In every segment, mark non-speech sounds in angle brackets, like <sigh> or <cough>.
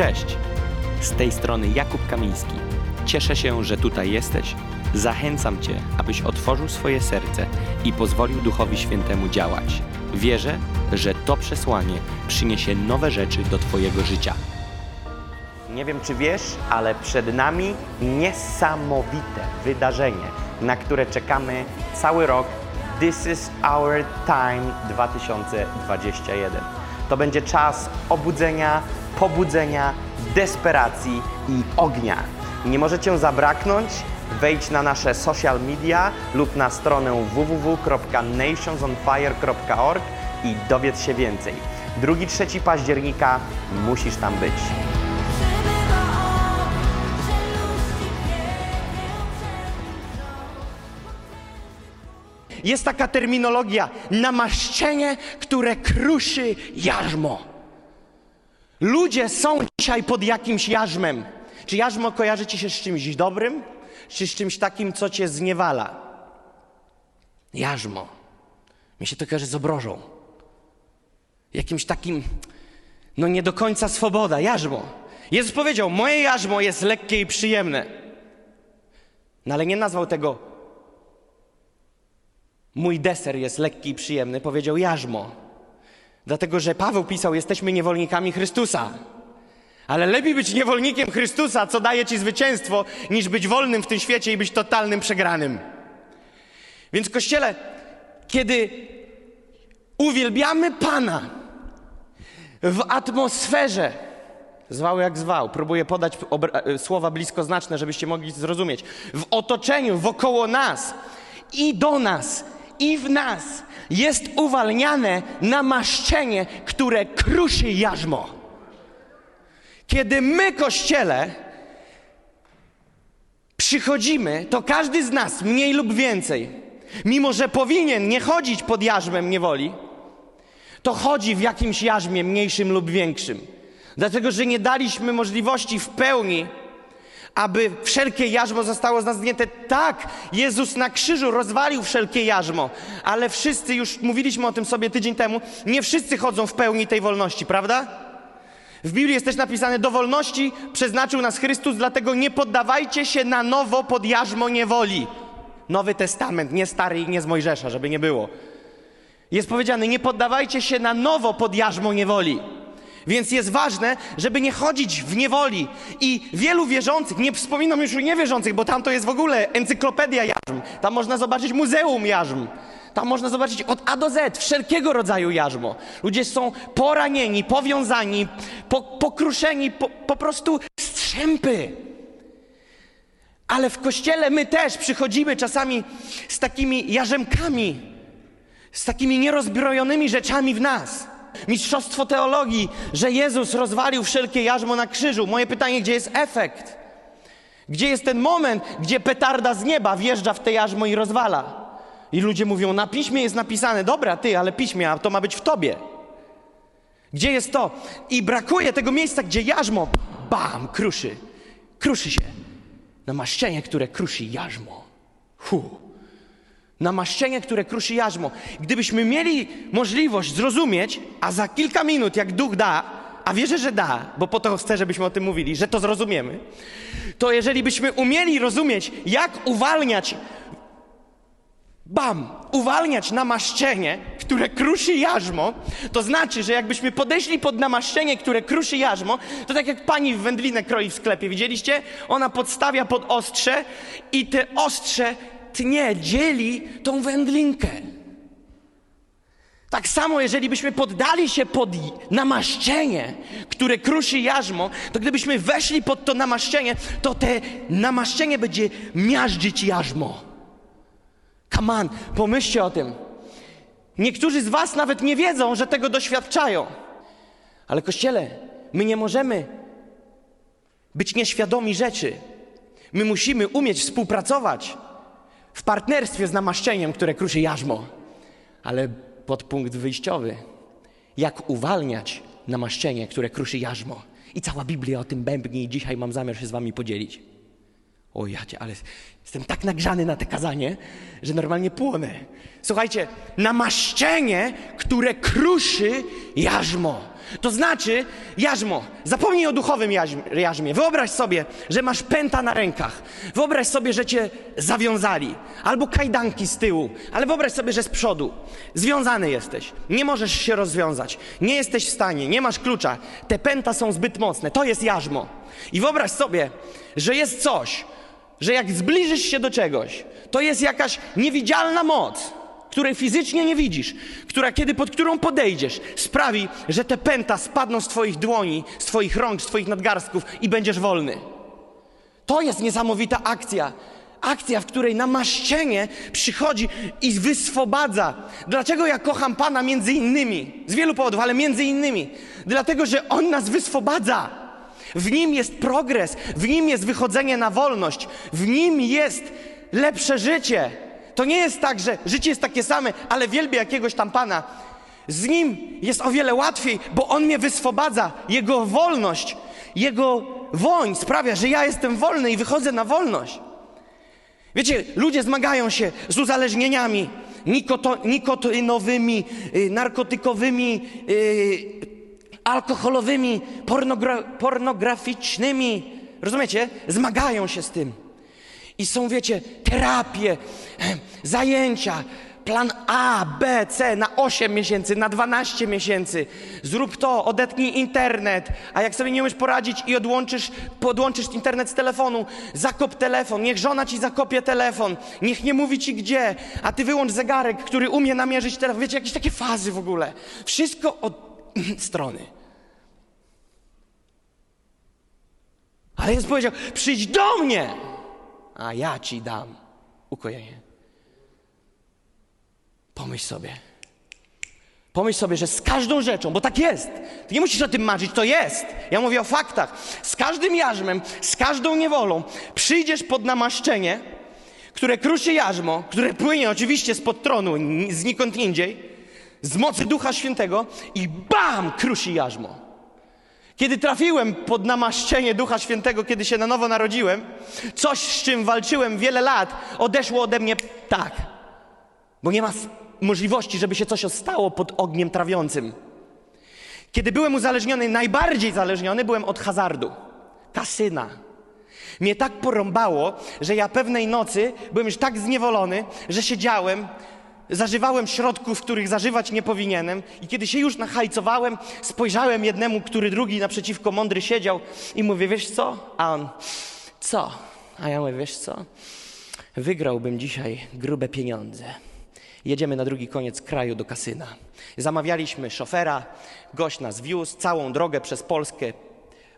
Cześć! Z tej strony Jakub Kamiński. Cieszę się, że tutaj jesteś. Zachęcam Cię, abyś otworzył swoje serce i pozwolił Duchowi Świętemu działać. Wierzę, że to przesłanie przyniesie nowe rzeczy do Twojego życia. Nie wiem, czy wiesz, ale przed nami niesamowite wydarzenie, na które czekamy cały rok. This is our time 2021. To będzie czas obudzenia, pobudzenia, desperacji i ognia. Nie możecie zabraknąć. Wejdź na nasze social media lub na stronę www.nationsonfire.org i dowiedz się więcej. 2-3 października musisz tam być. Jest taka terminologia namaszczenie, które kruszy jarzmo. Ludzie są dzisiaj pod jakimś jarzmem. Czy jarzmo kojarzy ci się z czymś dobrym, czy z czymś takim, co cię zniewala? Jarzmo. Mi się to kojarzy z obrożą. Jakimś takim, no nie do końca swoboda, jarzmo. Jezus powiedział, moje jarzmo jest lekkie i przyjemne. No ale nie nazwał tego mój deser jest lekki i przyjemny, powiedział jarzmo. Dlatego, że Paweł pisał, jesteśmy niewolnikami Chrystusa. Ale lepiej być niewolnikiem Chrystusa, co daje ci zwycięstwo, niż być wolnym w tym świecie i być totalnym przegranym. Więc kościele, kiedy uwielbiamy Pana w atmosferze, zwał jak zwał, próbuję podać obra- słowa bliskoznaczne, żebyście mogli zrozumieć, w otoczeniu, wokoło nas i do nas, i w nas jest uwalniane namaszczenie, które kruszy jarzmo. Kiedy my, Kościele, przychodzimy, to każdy z nas, mniej lub więcej, mimo że powinien nie chodzić pod jarzmem niewoli, to chodzi w jakimś jarzmie mniejszym lub większym. Dlatego, że nie daliśmy możliwości w pełni, aby wszelkie jarzmo zostało z nas zdjęte. Tak, Jezus na krzyżu rozwalił wszelkie jarzmo, ale wszyscy, już mówiliśmy o tym sobie tydzień temu, nie wszyscy chodzą w pełni tej wolności, prawda? W Biblii jest też napisane, do wolności przeznaczył nas Chrystus, dlatego nie poddawajcie się na nowo pod jarzmo niewoli. Nowy Testament, nie stary i nie z Mojżesza, żeby nie było. Jest powiedziane, nie poddawajcie się na nowo pod jarzmo niewoli. Więc jest ważne, żeby nie chodzić w niewoli. I wielu wierzących, nie wspominam już o niewierzących, bo tam to jest w ogóle encyklopedia jarzm. Tam można zobaczyć muzeum jarzm. Tam można zobaczyć od A do Z wszelkiego rodzaju jarzmo. Ludzie są poranieni, powiązani, po, pokruszeni, po, po prostu strzępy. Ale w kościele my też przychodzimy czasami z takimi jarzemkami, z takimi nierozbrojonymi rzeczami w nas. Mistrzostwo teologii, że Jezus rozwalił wszelkie jarzmo na krzyżu. Moje pytanie, gdzie jest efekt? Gdzie jest ten moment, gdzie petarda z nieba wjeżdża w te jarzmo i rozwala? I ludzie mówią, na piśmie jest napisane, dobra, ty, ale piśmie, a to ma być w tobie. Gdzie jest to? I brakuje tego miejsca, gdzie jarzmo, bam, kruszy. Kruszy się. Namaszczenie, które kruszy jarzmo. Hu. Namaszczenie, które kruszy jarzmo. Gdybyśmy mieli możliwość zrozumieć, a za kilka minut, jak duch da, a wierzę, że da, bo po to chcę, żebyśmy o tym mówili, że to zrozumiemy, to jeżeli byśmy umieli rozumieć, jak uwalniać, bam, uwalniać namaszczenie, które kruszy jarzmo, to znaczy, że jakbyśmy podeszli pod namaszczenie, które kruszy jarzmo, to tak jak pani w wędlinę kroi w sklepie, widzieliście? Ona podstawia pod ostrze i te ostrze tnie, dzieli tą wędlinkę. Tak samo, jeżeli byśmy poddali się pod namaszczenie, które kruszy jarzmo, to gdybyśmy weszli pod to namaszczenie, to te namaszczenie będzie miażdżyć jarzmo. Come on, pomyślcie o tym. Niektórzy z Was nawet nie wiedzą, że tego doświadczają. Ale kościele, my nie możemy być nieświadomi rzeczy. My musimy umieć współpracować w partnerstwie z namaszczeniem, które kruszy jarzmo. Ale podpunkt wyjściowy. Jak uwalniać namaszczenie, które kruszy jarzmo. I cała Biblia o tym bębni i dzisiaj mam zamiar się z wami podzielić. O jacie, ale jestem tak nagrzany na te kazanie, że normalnie płonę. Słuchajcie, namaszczenie, które kruszy jarzmo. To znaczy, jarzmo, zapomnij o duchowym jarzmie. Wyobraź sobie, że masz pęta na rękach. Wyobraź sobie, że cię zawiązali. Albo kajdanki z tyłu. Ale wyobraź sobie, że z przodu. Związany jesteś. Nie możesz się rozwiązać. Nie jesteś w stanie. Nie masz klucza. Te pęta są zbyt mocne. To jest jarzmo. I wyobraź sobie, że jest coś, że jak zbliżysz się do czegoś, to jest jakaś niewidzialna moc, której fizycznie nie widzisz, która kiedy pod którą podejdziesz, sprawi, że te pęta spadną z twoich dłoni, z twoich rąk, z twoich nadgarstków i będziesz wolny. To jest niesamowita akcja. Akcja, w której namaszczenie przychodzi i wyswobadza. Dlaczego ja kocham Pana między innymi? Z wielu powodów, ale między innymi. Dlatego, że On nas wyswobadza. W Nim jest progres, w Nim jest wychodzenie na wolność, w Nim jest lepsze życie. To nie jest tak, że życie jest takie same, ale wielbię jakiegoś tam Pana. Z Nim jest o wiele łatwiej, bo On mnie wyswobadza. Jego wolność, Jego woń sprawia, że ja jestem wolny i wychodzę na wolność. Wiecie, ludzie zmagają się z uzależnieniami nikoto, nikotynowymi, y, narkotykowymi, y, alkoholowymi, pornogra, pornograficznymi. Rozumiecie? Zmagają się z tym. I są, wiecie, terapie, zajęcia, plan A, B, C na 8 miesięcy, na 12 miesięcy. Zrób to, odetnij internet, a jak sobie nie umiesz poradzić i odłączysz, podłączysz internet z telefonu, zakop telefon, niech żona ci zakopie telefon, niech nie mówi ci gdzie, a ty wyłącz zegarek, który umie namierzyć telefon. Wiecie, jakieś takie fazy w ogóle. Wszystko od <clears throat> strony. Ale Jezus powiedział, przyjdź do mnie, a ja ci dam ukojenie. Pomyśl sobie. Pomyśl sobie, że z każdą rzeczą, bo tak jest. Ty nie musisz o tym marzyć, to jest. Ja mówię o faktach. Z każdym jarzmem, z każdą niewolą przyjdziesz pod namaszczenie, które kruszy jarzmo, które płynie oczywiście spod tronu, ni- znikąd indziej, z mocy Ducha Świętego i bam, krusi jarzmo. Kiedy trafiłem pod namaszczenie Ducha Świętego, kiedy się na nowo narodziłem, coś, z czym walczyłem wiele lat, odeszło ode mnie tak. Bo nie ma możliwości, żeby się coś stało pod ogniem trawiącym. Kiedy byłem uzależniony, najbardziej zależniony byłem od hazardu, kasyna. Mnie tak porąbało, że ja pewnej nocy byłem już tak zniewolony, że siedziałem, zażywałem środków, których zażywać nie powinienem i kiedy się już nachajcowałem, spojrzałem jednemu, który drugi naprzeciwko mądry siedział i mówię, wiesz co? A on, co? A ja mówię, wiesz co? Wygrałbym dzisiaj grube pieniądze. Jedziemy na drugi koniec kraju do kasyna. Zamawialiśmy szofera, gość nas wiózł całą drogę przez Polskę.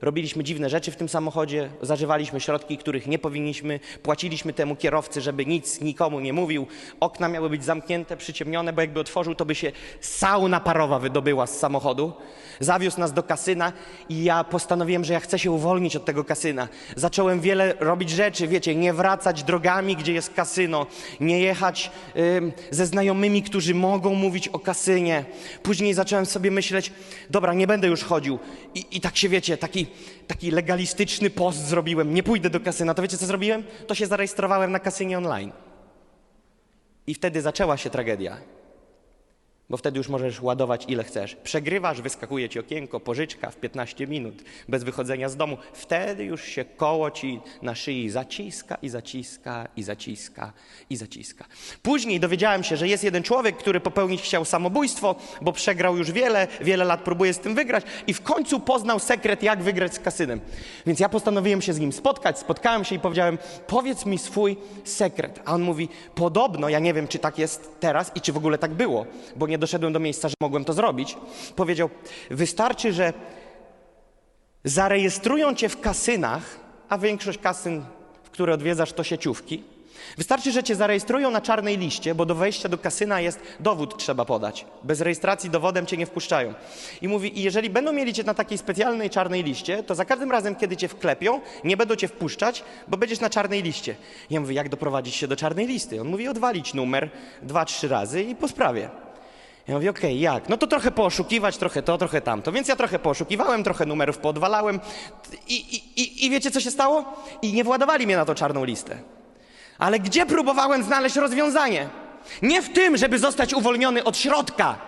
Robiliśmy dziwne rzeczy w tym samochodzie, zażywaliśmy środki, których nie powinniśmy, płaciliśmy temu kierowcy, żeby nic nikomu nie mówił. Okna miały być zamknięte, przyciemnione, bo jakby otworzył, to by się sauna parowa wydobyła z samochodu. Zawiózł nas do kasyna i ja postanowiłem, że ja chcę się uwolnić od tego kasyna. Zacząłem wiele robić rzeczy, wiecie, nie wracać drogami, gdzie jest kasyno, nie jechać ym, ze znajomymi, którzy mogą mówić o kasynie. Później zacząłem sobie myśleć, dobra, nie będę już chodził. I, i tak się, wiecie, taki, taki legalistyczny post zrobiłem, nie pójdę do kasyna. To wiecie, co zrobiłem? To się zarejestrowałem na kasynie online. I wtedy zaczęła się tragedia. Bo wtedy już możesz ładować ile chcesz. Przegrywasz, wyskakuje ci okienko, pożyczka w 15 minut, bez wychodzenia z domu. Wtedy już się koło ci na szyi zaciska i zaciska i zaciska i zaciska. Później dowiedziałem się, że jest jeden człowiek, który popełnić chciał samobójstwo, bo przegrał już wiele, wiele lat próbuje z tym wygrać i w końcu poznał sekret, jak wygrać z kasynem. Więc ja postanowiłem się z nim spotkać, spotkałem się i powiedziałem, powiedz mi swój sekret. A on mówi, podobno, ja nie wiem, czy tak jest teraz i czy w ogóle tak było, bo nie doszedłem do miejsca, że mogłem to zrobić. Powiedział, wystarczy, że zarejestrują cię w kasynach, a większość kasyn, w które odwiedzasz, to sieciówki. Wystarczy, że cię zarejestrują na czarnej liście, bo do wejścia do kasyna jest dowód trzeba podać. Bez rejestracji dowodem cię nie wpuszczają. I mówi, i jeżeli będą mieli cię na takiej specjalnej czarnej liście, to za każdym razem, kiedy cię wklepią, nie będą cię wpuszczać, bo będziesz na czarnej liście. Ja mówię, jak doprowadzić się do czarnej listy? On mówi, odwalić numer dwa, trzy razy i po sprawie. Ja mówię, okej, jak? No to trochę pooszukiwać, trochę to, trochę tamto. Więc ja trochę pooszukiwałem, trochę numerów poodwalałem. I, i, i, I wiecie, co się stało? I nie władowali mnie na tą czarną listę. Ale gdzie próbowałem znaleźć rozwiązanie? Nie w tym, żeby zostać uwolniony od środka,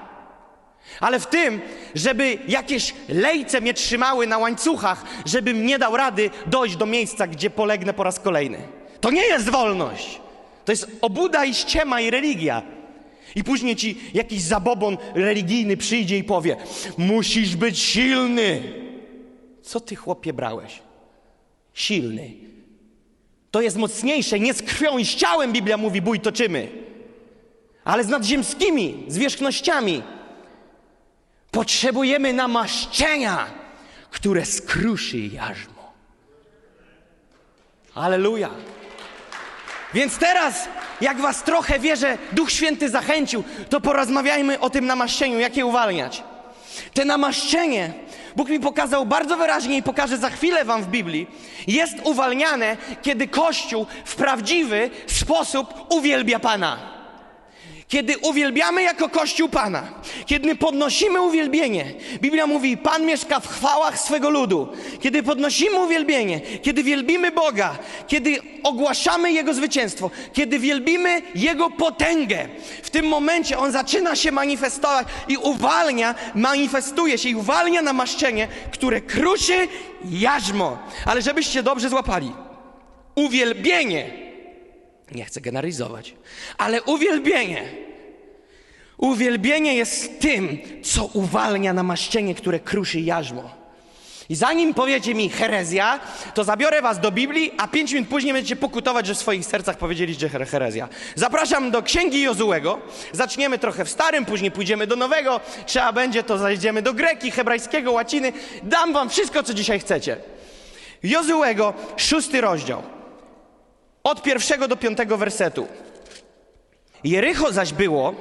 ale w tym, żeby jakieś lejce mnie trzymały na łańcuchach, żebym nie dał rady dojść do miejsca, gdzie polegnę po raz kolejny. To nie jest wolność. To jest obuda i ściema i religia. I później ci jakiś zabobon religijny przyjdzie i powie: Musisz być silny. Co ty, chłopie, brałeś? Silny. To jest mocniejsze, nie z krwią i z ciałem, Biblia mówi, bój toczymy, ale z nadziemskimi zwierzchnościami. Potrzebujemy namaszczenia, które skruszy jarzmo. Aleluja. Więc teraz, jak was trochę wierzę, Duch Święty zachęcił, to porozmawiajmy o tym namaszczeniu, jak je uwalniać. Te namaszczenie, Bóg mi pokazał bardzo wyraźnie i pokaże za chwilę wam w Biblii, jest uwalniane, kiedy Kościół w prawdziwy sposób uwielbia Pana. Kiedy uwielbiamy jako Kościół Pana, kiedy podnosimy uwielbienie, Biblia mówi, Pan mieszka w chwałach swego ludu. Kiedy podnosimy uwielbienie, kiedy wielbimy Boga, kiedy ogłaszamy Jego zwycięstwo, kiedy wielbimy Jego potęgę, w tym momencie On zaczyna się manifestować i uwalnia, manifestuje się i uwalnia namaszczenie, które kruszy jarzmo. Ale żebyście dobrze złapali, uwielbienie nie chcę generalizować, ale uwielbienie. Uwielbienie jest tym, co uwalnia namaszczenie, które kruszy jarzmo. I zanim powiecie mi herezja, to zabiorę was do Biblii, a pięć minut później będziecie pokutować, że w swoich sercach powiedzieliście her- herezja. Zapraszam do Księgi Jozułego. Zaczniemy trochę w Starym, później pójdziemy do Nowego. Trzeba będzie, to zajdziemy do Greki, hebrajskiego, łaciny. Dam wam wszystko, co dzisiaj chcecie. Jozułego, szósty rozdział. Od pierwszego do piątego wersetu. Jericho zaś było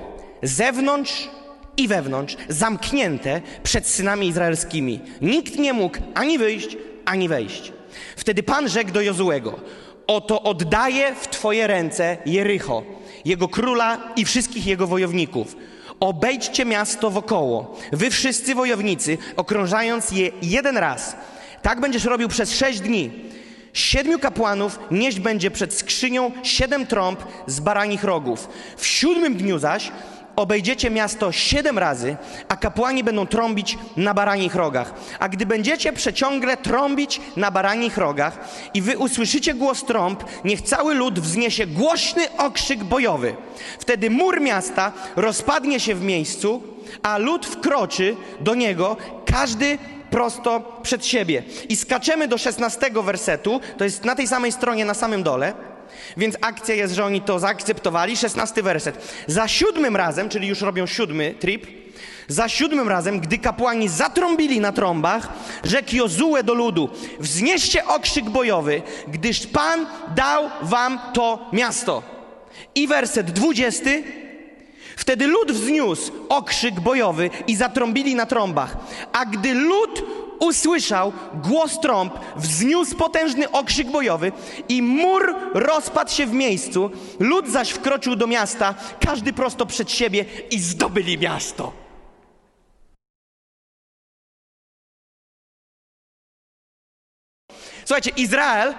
zewnątrz i wewnątrz zamknięte przed synami izraelskimi. Nikt nie mógł ani wyjść, ani wejść. Wtedy Pan rzekł do Jozułego: Oto oddaję w Twoje ręce Jericho, jego króla i wszystkich jego wojowników. Obejdźcie miasto wokoło, wy wszyscy wojownicy, okrążając je jeden raz. Tak będziesz robił przez sześć dni. Siedmiu kapłanów nieść będzie przed skrzynią siedem trąb z baranich rogów. W siódmym dniu zaś obejdziecie miasto siedem razy, a kapłani będą trąbić na baranich rogach. A gdy będziecie przeciągle trąbić na baranich rogach i wy usłyszycie głos trąb, niech cały lud wzniesie głośny okrzyk bojowy. Wtedy mur miasta rozpadnie się w miejscu, a lud wkroczy do niego, każdy prosto przed siebie. I skaczemy do 16 wersetu, to jest na tej samej stronie, na samym dole. Więc akcja jest, że oni to zaakceptowali. 16 werset. Za siódmym razem, czyli już robią siódmy trip, za siódmym razem, gdy kapłani zatrąbili na trąbach, rzekł Jozue do ludu: Wznieście okrzyk bojowy, gdyż Pan dał wam to miasto. I werset 20. Wtedy lud wzniósł okrzyk bojowy i zatrąbili na trąbach. A gdy lud usłyszał głos trąb, wzniósł potężny okrzyk bojowy i mur rozpadł się w miejscu. Lud zaś wkroczył do miasta, każdy prosto przed siebie i zdobyli miasto. Słuchajcie, Izrael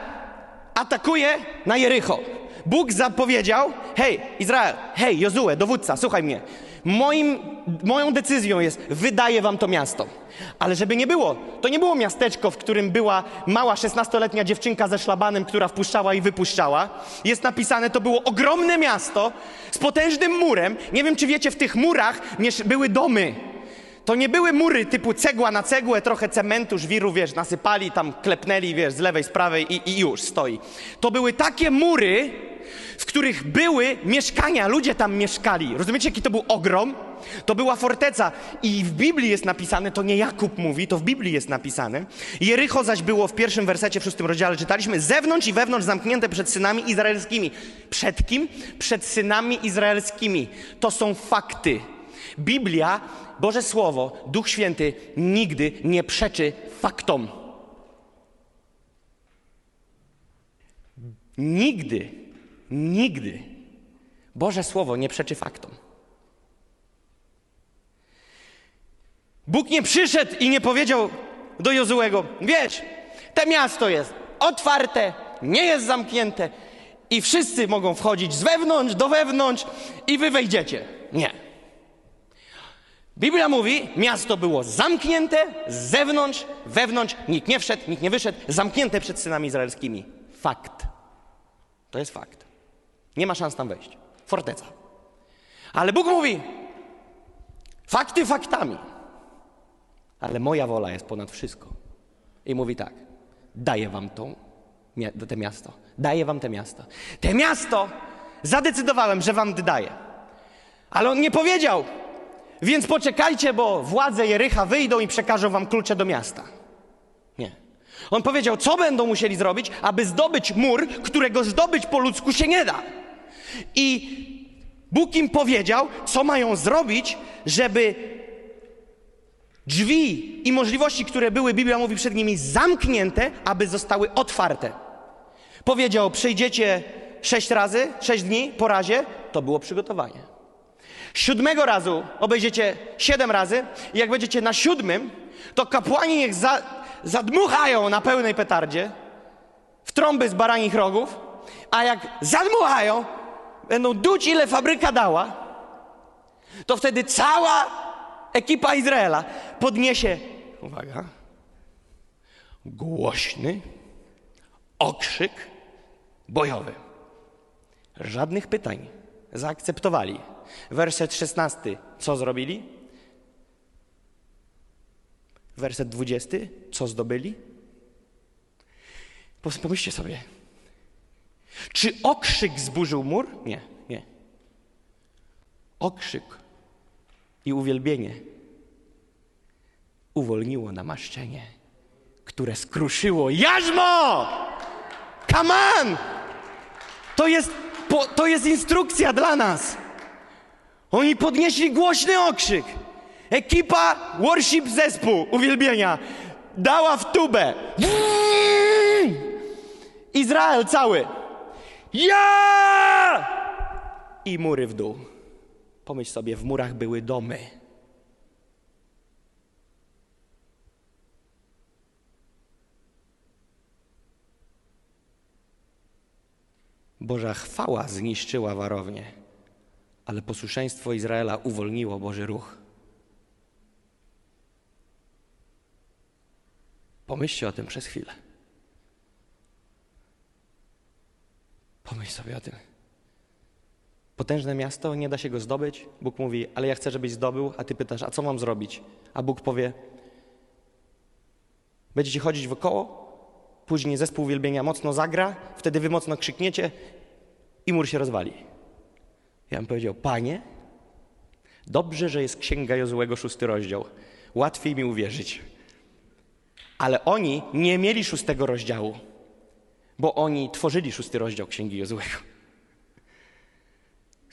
atakuje na Jericho. Bóg zapowiedział, hej, Izrael, hej, Jozue, dowódca, słuchaj mnie. Moim, moją decyzją jest, wydaję wam to miasto. Ale żeby nie było, to nie było miasteczko, w którym była mała 16-letnia dziewczynka ze szlabanem, która wpuszczała i wypuszczała. Jest napisane, to było ogromne miasto z potężnym murem. Nie wiem, czy wiecie, w tych murach były domy. To nie były mury typu cegła na cegłę, trochę cementu, żwiru, wiesz, nasypali, tam klepnęli, wiesz, z lewej, z prawej i, i już stoi. To były takie mury, w których były mieszkania, ludzie tam mieszkali. Rozumiecie, jaki to był ogrom? To była forteca i w Biblii jest napisane, to nie Jakub mówi, to w Biblii jest napisane. Jericho zaś było w pierwszym wersecie, w szóstym rozdziale czytaliśmy, zewnątrz i wewnątrz zamknięte przed synami izraelskimi. Przed kim? Przed synami izraelskimi. To są fakty. Biblia, Boże Słowo, Duch Święty nigdy nie przeczy faktom. Nigdy, nigdy Boże Słowo nie przeczy faktom. Bóg nie przyszedł i nie powiedział do Jozułego, wiesz, te miasto jest otwarte, nie jest zamknięte i wszyscy mogą wchodzić z wewnątrz do wewnątrz i wy wejdziecie. Nie. Biblia mówi, miasto było zamknięte z zewnątrz, wewnątrz, nikt nie wszedł, nikt nie wyszedł, zamknięte przed synami izraelskimi. Fakt. To jest fakt. Nie ma szans tam wejść. Forteca. Ale Bóg mówi, fakty faktami, ale moja wola jest ponad wszystko. I mówi tak, daję wam tą, te miasto, daję wam te miasto. Te miasto zadecydowałem, że wam daję. Ale on nie powiedział, więc poczekajcie, bo władze Jericha wyjdą i przekażą wam klucze do miasta. Nie. On powiedział, co będą musieli zrobić, aby zdobyć mur, którego zdobyć po ludzku się nie da. I Bóg im powiedział, co mają zrobić, żeby drzwi i możliwości, które były, Biblia mówi przed nimi, zamknięte, aby zostały otwarte. Powiedział, przyjdziecie sześć razy, sześć dni po razie, to było przygotowanie. Siódmego razu obejdziecie siedem razy i jak będziecie na siódmym, to kapłani niech za, zadmuchają na pełnej petardzie w trąby z baranich rogów, a jak zadmuchają, będą duć ile fabryka dała, to wtedy cała ekipa Izraela podniesie, uwaga, głośny okrzyk bojowy. Żadnych pytań. Zaakceptowali. Werset 16. Co zrobili? Werset 20. Co zdobyli? Pomyślcie sobie. Czy okrzyk zburzył mur? Nie, nie. Okrzyk i uwielbienie uwolniło namaszczenie, które skruszyło jarzmo! Come on! To jest, to jest instrukcja dla nas. Oni podnieśli głośny okrzyk. Ekipa worship zespół uwielbienia dała w tubę. Izrael cały. Ja! I mury w dół. Pomyśl sobie, w murach były domy. Boża chwała zniszczyła warownię, ale posłuszeństwo Izraela uwolniło Boży ruch. Pomyślcie o tym przez chwilę. Pomyśl sobie o tym. Potężne miasto, nie da się go zdobyć. Bóg mówi, ale ja chcę, żebyś zdobył, a ty pytasz, a co mam zrobić? A Bóg powie, będziecie chodzić wokoło, później zespół uwielbienia mocno zagra, wtedy wy mocno krzykniecie i mur się rozwali. Ja bym powiedział, panie, dobrze, że jest Księga Jozłego, szósty rozdział. Łatwiej mi uwierzyć. Ale oni nie mieli szóstego rozdziału, bo oni tworzyli szósty rozdział Księgi Jozłego.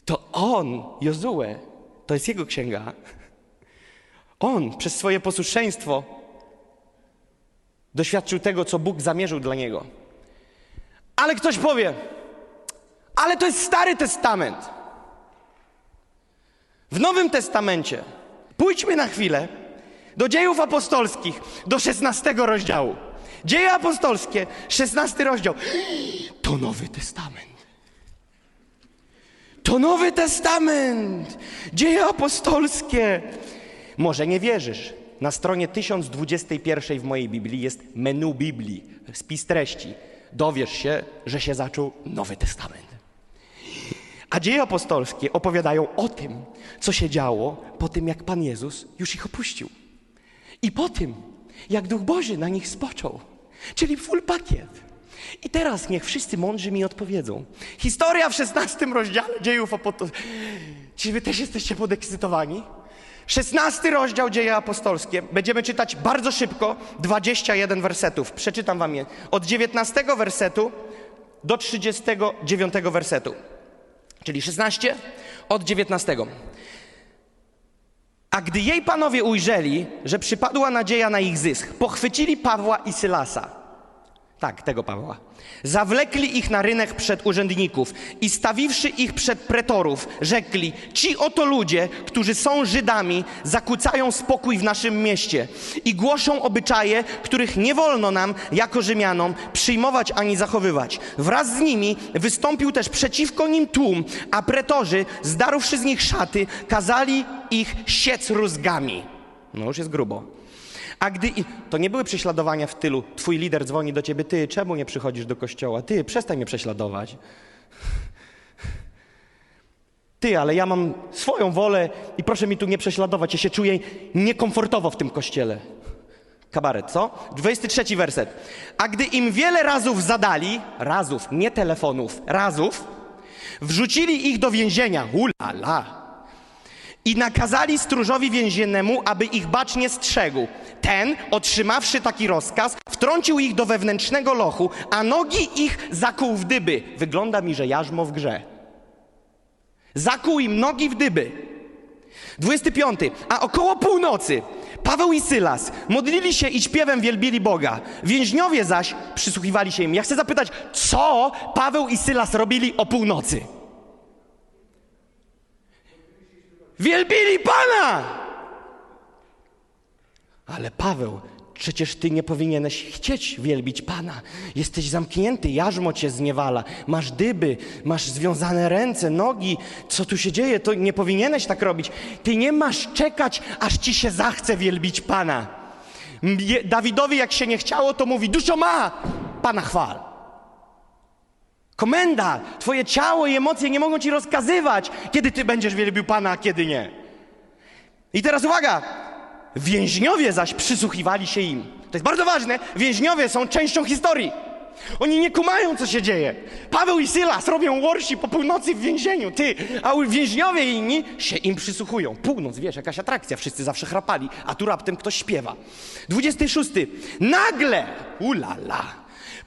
To on, Jozue, to jest jego księga. On przez swoje posłuszeństwo doświadczył tego, co Bóg zamierzył dla niego. Ale ktoś powie, ale to jest Stary Testament. W Nowym Testamencie pójdźmy na chwilę do dziejów apostolskich, do 16 rozdziału. Dzieje apostolskie, 16 rozdział. To Nowy Testament. To Nowy Testament! Dzieje apostolskie! Może nie wierzysz. Na stronie 1021 w mojej Biblii jest menu Biblii, spis treści. Dowiesz się, że się zaczął Nowy Testament. A dzieje apostolskie opowiadają o tym, co się działo po tym, jak Pan Jezus już ich opuścił. I po tym, jak Duch Boży na nich spoczął. Czyli full pakiet. I teraz niech wszyscy mądrzy mi odpowiedzą. Historia w 16 rozdziale dziejów apostolskich. Czy wy też jesteście podekscytowani? 16 rozdział dzieje apostolskie. Będziemy czytać bardzo szybko, 21 wersetów. Przeczytam wam je. Od 19 wersetu do 39 wersetu. Czyli 16 od 19. A gdy jej panowie ujrzeli, że przypadła nadzieja na ich zysk, pochwycili Pawła i Sylasa. Tak, tego Pawła. Zawlekli ich na rynek przed urzędników i stawiwszy ich przed pretorów, rzekli: Ci oto ludzie, którzy są Żydami, zakłócają spokój w naszym mieście i głoszą obyczaje, których nie wolno nam, jako Rzymianom, przyjmować ani zachowywać. Wraz z nimi wystąpił też przeciwko nim tłum, a pretorzy, zdarłszy z nich szaty, kazali ich siec rózgami. No już jest grubo. A gdy. I... To nie były prześladowania w tylu. Twój lider dzwoni do ciebie, ty, czemu nie przychodzisz do kościoła? Ty, przestań mnie prześladować. Ty, ale ja mam swoją wolę i proszę mi tu nie prześladować. Ja się czuję niekomfortowo w tym kościele. Kabaret, co? 23 werset. A gdy im wiele razów zadali, razów, nie telefonów, razów, wrzucili ich do więzienia. Ulala. I nakazali stróżowi więziennemu, aby ich bacznie strzegł. Ten, otrzymawszy taki rozkaz, wtrącił ich do wewnętrznego lochu, a nogi ich zakuł w dyby. Wygląda mi, że jarzmo w grze. Zakuł im nogi w dyby. 25. A około północy Paweł i Sylas modlili się i śpiewem wielbili Boga. Więźniowie zaś przysłuchiwali się im. Ja chcę zapytać, co Paweł i Sylas robili o północy? Wielbili Pana! Ale Paweł, przecież ty nie powinieneś chcieć wielbić Pana. Jesteś zamknięty, jarzmo cię zniewala, masz dyby, masz związane ręce, nogi. Co tu się dzieje? To nie powinieneś tak robić. Ty nie masz czekać, aż ci się zachce wielbić Pana. Dawidowi, jak się nie chciało, to mówi: Dużo ma, Pana chwal. Komenda, twoje ciało i emocje nie mogą ci rozkazywać, kiedy ty będziesz wielbił Pana, a kiedy nie. I teraz uwaga, Więźniowie zaś przysłuchiwali się im. To jest bardzo ważne. Więźniowie są częścią historii. Oni nie kumają, co się dzieje. Paweł i Sylas robią worsi po północy w więzieniu, ty, a więźniowie inni się im przysłuchują. Północ, wiesz, jakaś atrakcja, wszyscy zawsze chrapali, a tu raptem ktoś śpiewa. 26. Nagle, ulala,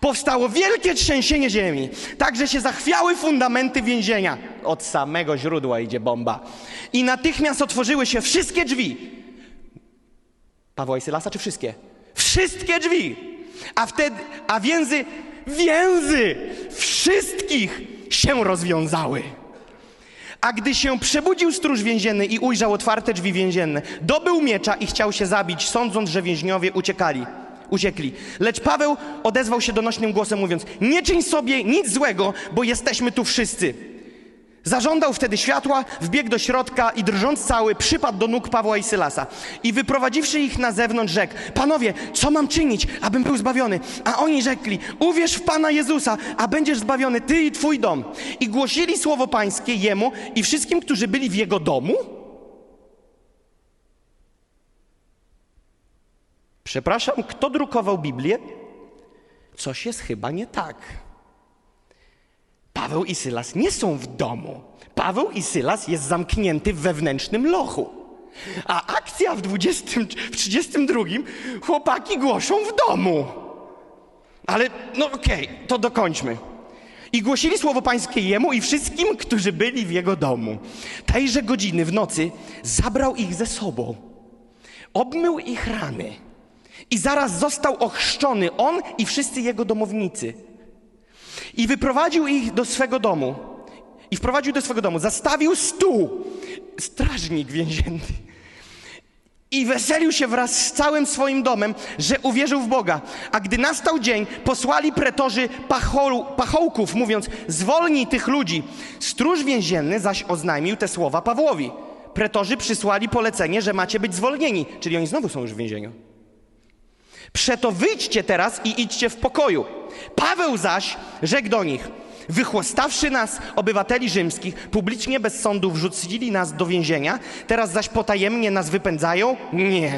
powstało wielkie trzęsienie ziemi, tak że się zachwiały fundamenty więzienia. Od samego źródła idzie bomba. I natychmiast otworzyły się wszystkie drzwi Pawła i Sylasa, czy wszystkie? Wszystkie drzwi! A wtedy, a więzy, więzy wszystkich się rozwiązały. A gdy się przebudził stróż więzienny i ujrzał otwarte drzwi więzienne, dobył miecza i chciał się zabić, sądząc, że więźniowie uciekali. Uciekli. Lecz Paweł odezwał się donośnym głosem, mówiąc: Nie czyń sobie nic złego, bo jesteśmy tu wszyscy. Zażądał wtedy światła, wbiegł do środka i drżąc cały, przypadł do nóg Pawła i Sylasa. I wyprowadziwszy ich na zewnątrz, rzekł: Panowie, co mam czynić, abym był zbawiony? A oni rzekli: Uwierz w Pana Jezusa, a będziesz zbawiony ty i twój dom. I głosili słowo Pańskie jemu i wszystkim, którzy byli w jego domu. Przepraszam, kto drukował Biblię? Coś jest chyba nie tak. Paweł i Sylas nie są w domu. Paweł i Sylas jest zamknięty w wewnętrznym lochu. A akcja w, 20, w 32 chłopaki głoszą w domu. Ale no okej, okay, to dokończmy. I głosili słowo pańskie jemu i wszystkim, którzy byli w jego domu. Tejże godziny w nocy zabrał ich ze sobą. Obmył ich rany. I zaraz został ochrzczony on i wszyscy jego domownicy. I wyprowadził ich do swego domu. I wprowadził do swego domu. Zastawił stół. Strażnik więzienny. I weselił się wraz z całym swoim domem, że uwierzył w Boga. A gdy nastał dzień, posłali pretorzy pachoł, pachołków, mówiąc: Zwolnij tych ludzi. Stróż więzienny zaś oznajmił te słowa Pawłowi. Pretorzy przysłali polecenie, że macie być zwolnieni, czyli oni znowu są już w więzieniu. Przeto wyjdźcie teraz i idźcie w pokoju. Paweł zaś rzekł do nich, wychłostawszy nas, obywateli rzymskich, publicznie bez sądu wrzucili nas do więzienia, teraz zaś potajemnie nas wypędzają? Nie,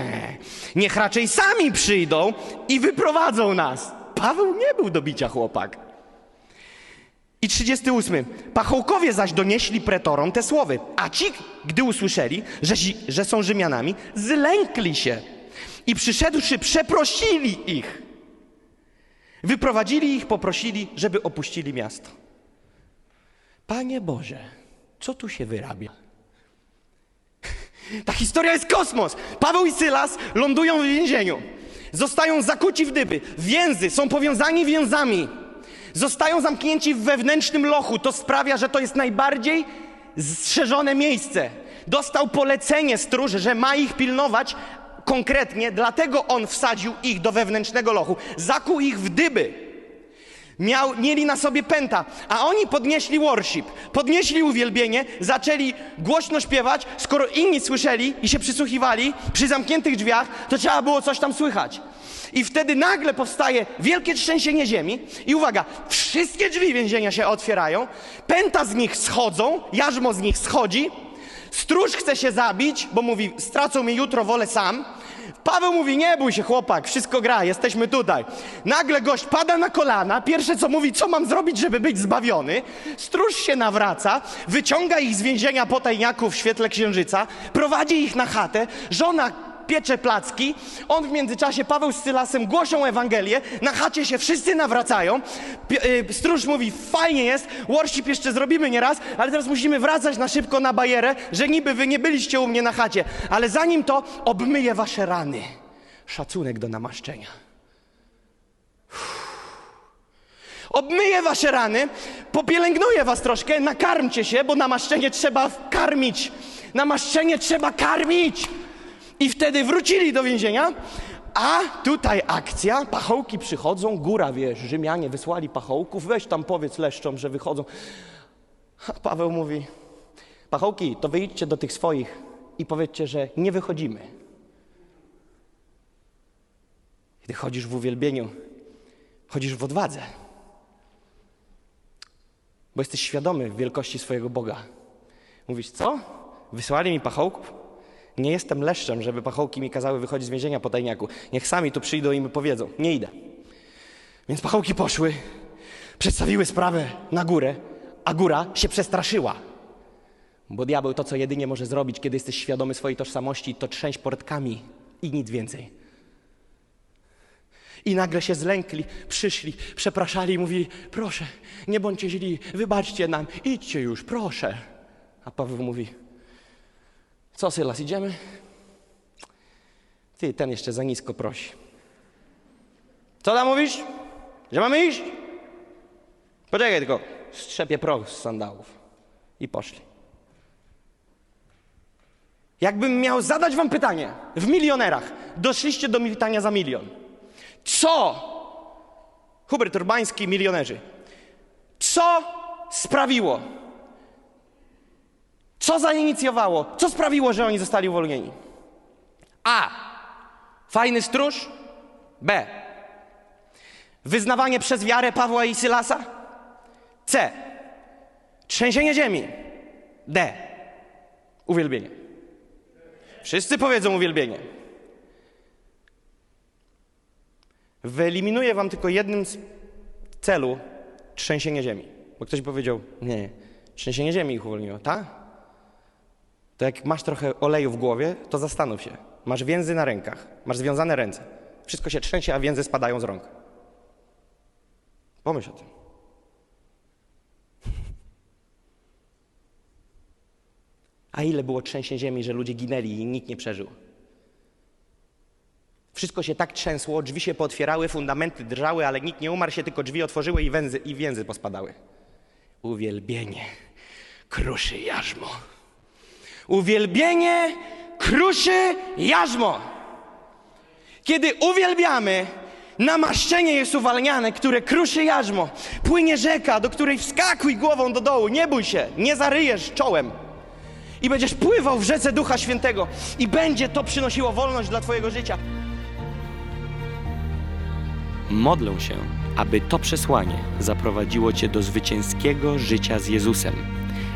niech raczej sami przyjdą i wyprowadzą nas. Paweł nie był do bicia chłopak. I 38. Pachołkowie zaś donieśli pretorom te słowy, a ci, gdy usłyszeli, że, że są Rzymianami, zlękli się i przyszedłszy, przeprosili ich. Wyprowadzili ich, poprosili, żeby opuścili miasto. Panie Boże, co tu się wyrabia? <laughs> Ta historia jest kosmos. Paweł i Sylas lądują w więzieniu. Zostają zakuci w dyby. Więzy, są powiązani więzami. Zostają zamknięci w wewnętrznym lochu. To sprawia, że to jest najbardziej strzeżone miejsce. Dostał polecenie stróży, że ma ich pilnować, konkretnie, dlatego on wsadził ich do wewnętrznego lochu, zakuł ich w dyby. Miał, mieli na sobie pęta, a oni podnieśli worship, podnieśli uwielbienie, zaczęli głośno śpiewać. Skoro inni słyszeli i się przysłuchiwali przy zamkniętych drzwiach, to trzeba było coś tam słychać. I wtedy nagle powstaje wielkie trzęsienie ziemi i uwaga, wszystkie drzwi więzienia się otwierają, pęta z nich schodzą, jarzmo z nich schodzi, stróż chce się zabić, bo mówi, stracą mnie jutro, wolę sam. Paweł mówi, nie bój się chłopak, wszystko gra, jesteśmy tutaj. Nagle gość pada na kolana, pierwsze co mówi, co mam zrobić, żeby być zbawiony. Stróż się nawraca, wyciąga ich z więzienia po tajniaku w świetle księżyca, prowadzi ich na chatę, żona piecze placki, on w międzyczasie, Paweł z Sylasem głoszą Ewangelię, na chacie się wszyscy nawracają, y, stróż mówi, fajnie jest, worship jeszcze zrobimy nieraz, ale teraz musimy wracać na szybko na bajerę, że niby wy nie byliście u mnie na chacie, ale zanim to, obmyję wasze rany. Szacunek do namaszczenia. Obmyję wasze rany, popielęgnuję was troszkę, nakarmcie się, bo namaszczenie trzeba karmić. Namaszczenie trzeba karmić. I wtedy wrócili do więzienia, a tutaj akcja, pachołki przychodzą, góra, wiesz, Rzymianie wysłali pachołków, weź tam powiedz leszczom, że wychodzą. A Paweł mówi, pachołki, to wyjdźcie do tych swoich i powiedzcie, że nie wychodzimy. Gdy chodzisz w uwielbieniu, chodzisz w odwadze, bo jesteś świadomy wielkości swojego Boga. Mówisz, co? Wysłali mi pachołków? Nie jestem leszczem, żeby pachołki mi kazały wychodzić z więzienia po tajniaku. Niech sami tu przyjdą i mi powiedzą. Nie idę. Więc pachołki poszły, przedstawiły sprawę na górę, a góra się przestraszyła. Bo diabeł to, co jedynie może zrobić, kiedy jesteś świadomy swojej tożsamości, to trzęść portkami i nic więcej. I nagle się zlękli, przyszli, przepraszali i mówili: Proszę, nie bądźcie źli, wybaczcie nam, idźcie już, proszę. A Paweł mówi: Co, Sylas, idziemy? Ty, ten jeszcze za nisko prosi. Co tam mówisz? Że mamy iść? Poczekaj tylko, strzepie proch z sandałów. I poszli. Jakbym miał zadać wam pytanie, w milionerach, doszliście do militania za milion. Co, Hubert Urbański, milionerzy, co sprawiło, co zainicjowało, co sprawiło, że oni zostali uwolnieni? A. Fajny stróż. B. Wyznawanie przez wiarę Pawła i Sylasa. C. Trzęsienie ziemi. D. Uwielbienie. Wszyscy powiedzą uwielbienie. Wyeliminuję wam tylko jednym z celu trzęsienie ziemi. Bo ktoś powiedział, nie, trzęsienie ziemi ich uwolniło, tak? To jak masz trochę oleju w głowie, to zastanów się. Masz więzy na rękach, masz związane ręce. Wszystko się trzęsie, a więzy spadają z rąk. Pomyśl o tym. A ile było trzęsień ziemi, że ludzie ginęli i nikt nie przeżył? Wszystko się tak trzęsło, drzwi się pootwierały, fundamenty drżały, ale nikt nie umarł się, tylko drzwi otworzyły i węzy, i więzy pospadały. Uwielbienie kruszy jarzmo. Uwielbienie kruszy jarzmo. Kiedy uwielbiamy, namaszczenie jest uwalniane, które kruszy jarzmo. Płynie rzeka, do której wskakuj głową do dołu, nie bój się, nie zaryjesz czołem. I będziesz pływał w rzece Ducha Świętego i będzie to przynosiło wolność dla Twojego życia. Modlę się, aby to przesłanie zaprowadziło Cię do zwycięskiego życia z Jezusem.